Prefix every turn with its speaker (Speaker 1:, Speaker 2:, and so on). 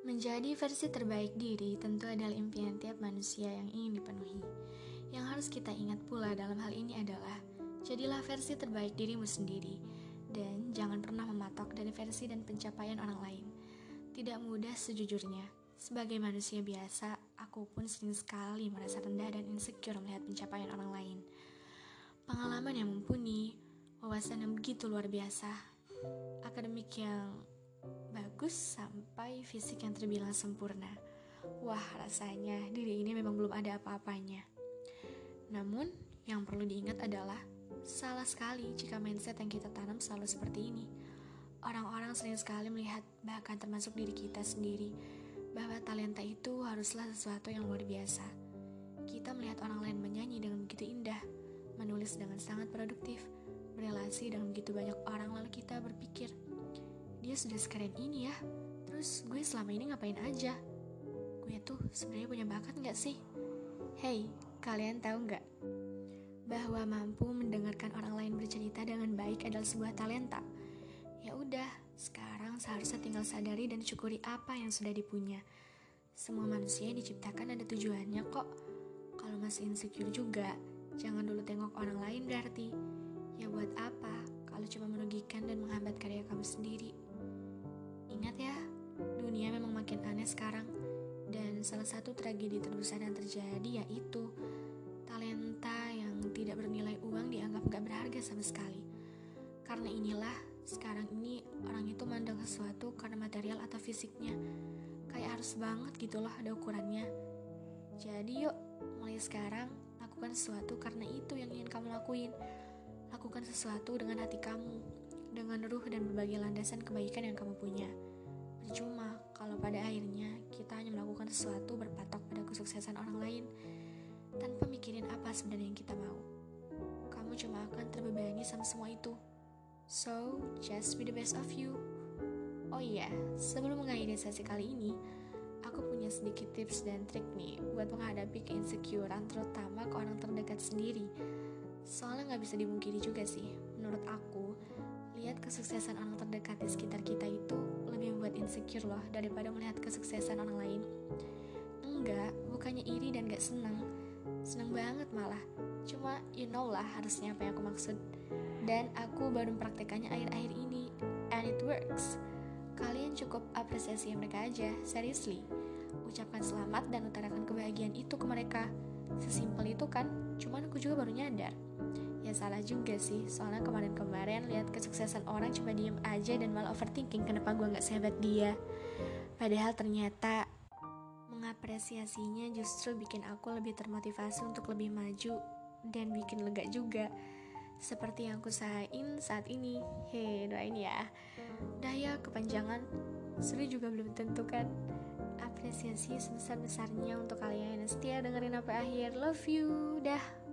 Speaker 1: Menjadi versi terbaik diri tentu adalah impian tiap manusia yang ingin dipenuhi. Yang harus kita ingat pula dalam hal ini adalah jadilah versi terbaik dirimu sendiri dan jangan pernah mematok dari versi dan pencapaian orang lain. Tidak mudah sejujurnya. Sebagai manusia biasa, aku pun sering sekali merasa rendah dan insecure melihat pencapaian orang lain. Pengalaman yang mumpuni, wawasan yang begitu luar biasa, akademik yang bagus sampai fisik yang terbilang sempurna. Wah, rasanya diri ini memang belum ada apa-apanya. Namun, yang perlu diingat adalah salah sekali jika mindset yang kita tanam selalu seperti ini. Orang-orang sering sekali melihat, bahkan termasuk diri kita sendiri, bahwa talenta itu haruslah sesuatu yang luar biasa. Kita melihat orang lain menyanyi dengan begitu indah, menulis dengan sangat produktif, berelasi dengan begitu banyak orang, lalu kita berpikir, dia sudah sekeren ini ya. Terus gue selama ini ngapain aja? Gue tuh sebenarnya punya bakat nggak sih? Hey kalian tahu nggak? Bahwa mampu mendengarkan orang lain bercerita dengan baik adalah sebuah talenta. Ya udah sekarang seharusnya tinggal sadari dan syukuri apa yang sudah dipunya. Semua manusia diciptakan ada tujuannya kok. Kalau masih insecure juga jangan dulu tengok orang lain berarti. Ya buat apa? Kalau cuma merugikan dan menghambat karya kamu sendiri memang makin aneh sekarang. Dan salah satu tragedi terbesar yang terjadi yaitu talenta yang tidak bernilai uang dianggap gak berharga sama sekali. Karena inilah sekarang ini orang itu mandang sesuatu karena material atau fisiknya. Kayak harus banget gitu loh ada ukurannya. Jadi yuk, mulai sekarang lakukan sesuatu karena itu yang ingin kamu lakuin. Lakukan sesuatu dengan hati kamu, dengan ruh dan berbagai landasan kebaikan yang kamu punya. Percuma kalau pada akhirnya kita hanya melakukan sesuatu berpatok pada kesuksesan orang lain tanpa mikirin apa sebenarnya yang kita mau. Kamu cuma akan terbebani sama semua itu. So, just be the best of you. Oh iya, sebelum mengakhiri sesi kali ini, aku punya sedikit tips dan trik nih buat menghadapi keinsecurean terutama ke orang terdekat sendiri. Soalnya nggak bisa dimungkiri juga sih, menurut aku, lihat kesuksesan orang terdekat di sekitar kita itu lebih membuat insecure loh daripada melihat kesuksesan orang lain. Enggak, bukannya iri dan gak seneng. Seneng banget malah. Cuma you know lah harusnya apa yang aku maksud. Dan aku baru mempraktekannya akhir-akhir ini. And it works. Kalian cukup apresiasi mereka aja, seriously. Ucapkan selamat dan utarakan kebahagiaan itu ke mereka. Sesimpel itu kan, cuman aku juga baru nyadar. Ya salah juga sih, soalnya kemarin-kemarin lihat kesuksesan orang cuma diem aja dan malah overthinking kenapa gue gak sehebat dia. Padahal ternyata mengapresiasinya justru bikin aku lebih termotivasi untuk lebih maju dan bikin lega juga. Seperti yang aku saat ini. Hei, doain ya. Daya kepanjangan, seru juga belum tentu kan. Apresiasi sebesar-besarnya untuk kalian yang setia dengerin sampai akhir. Love you. Dah.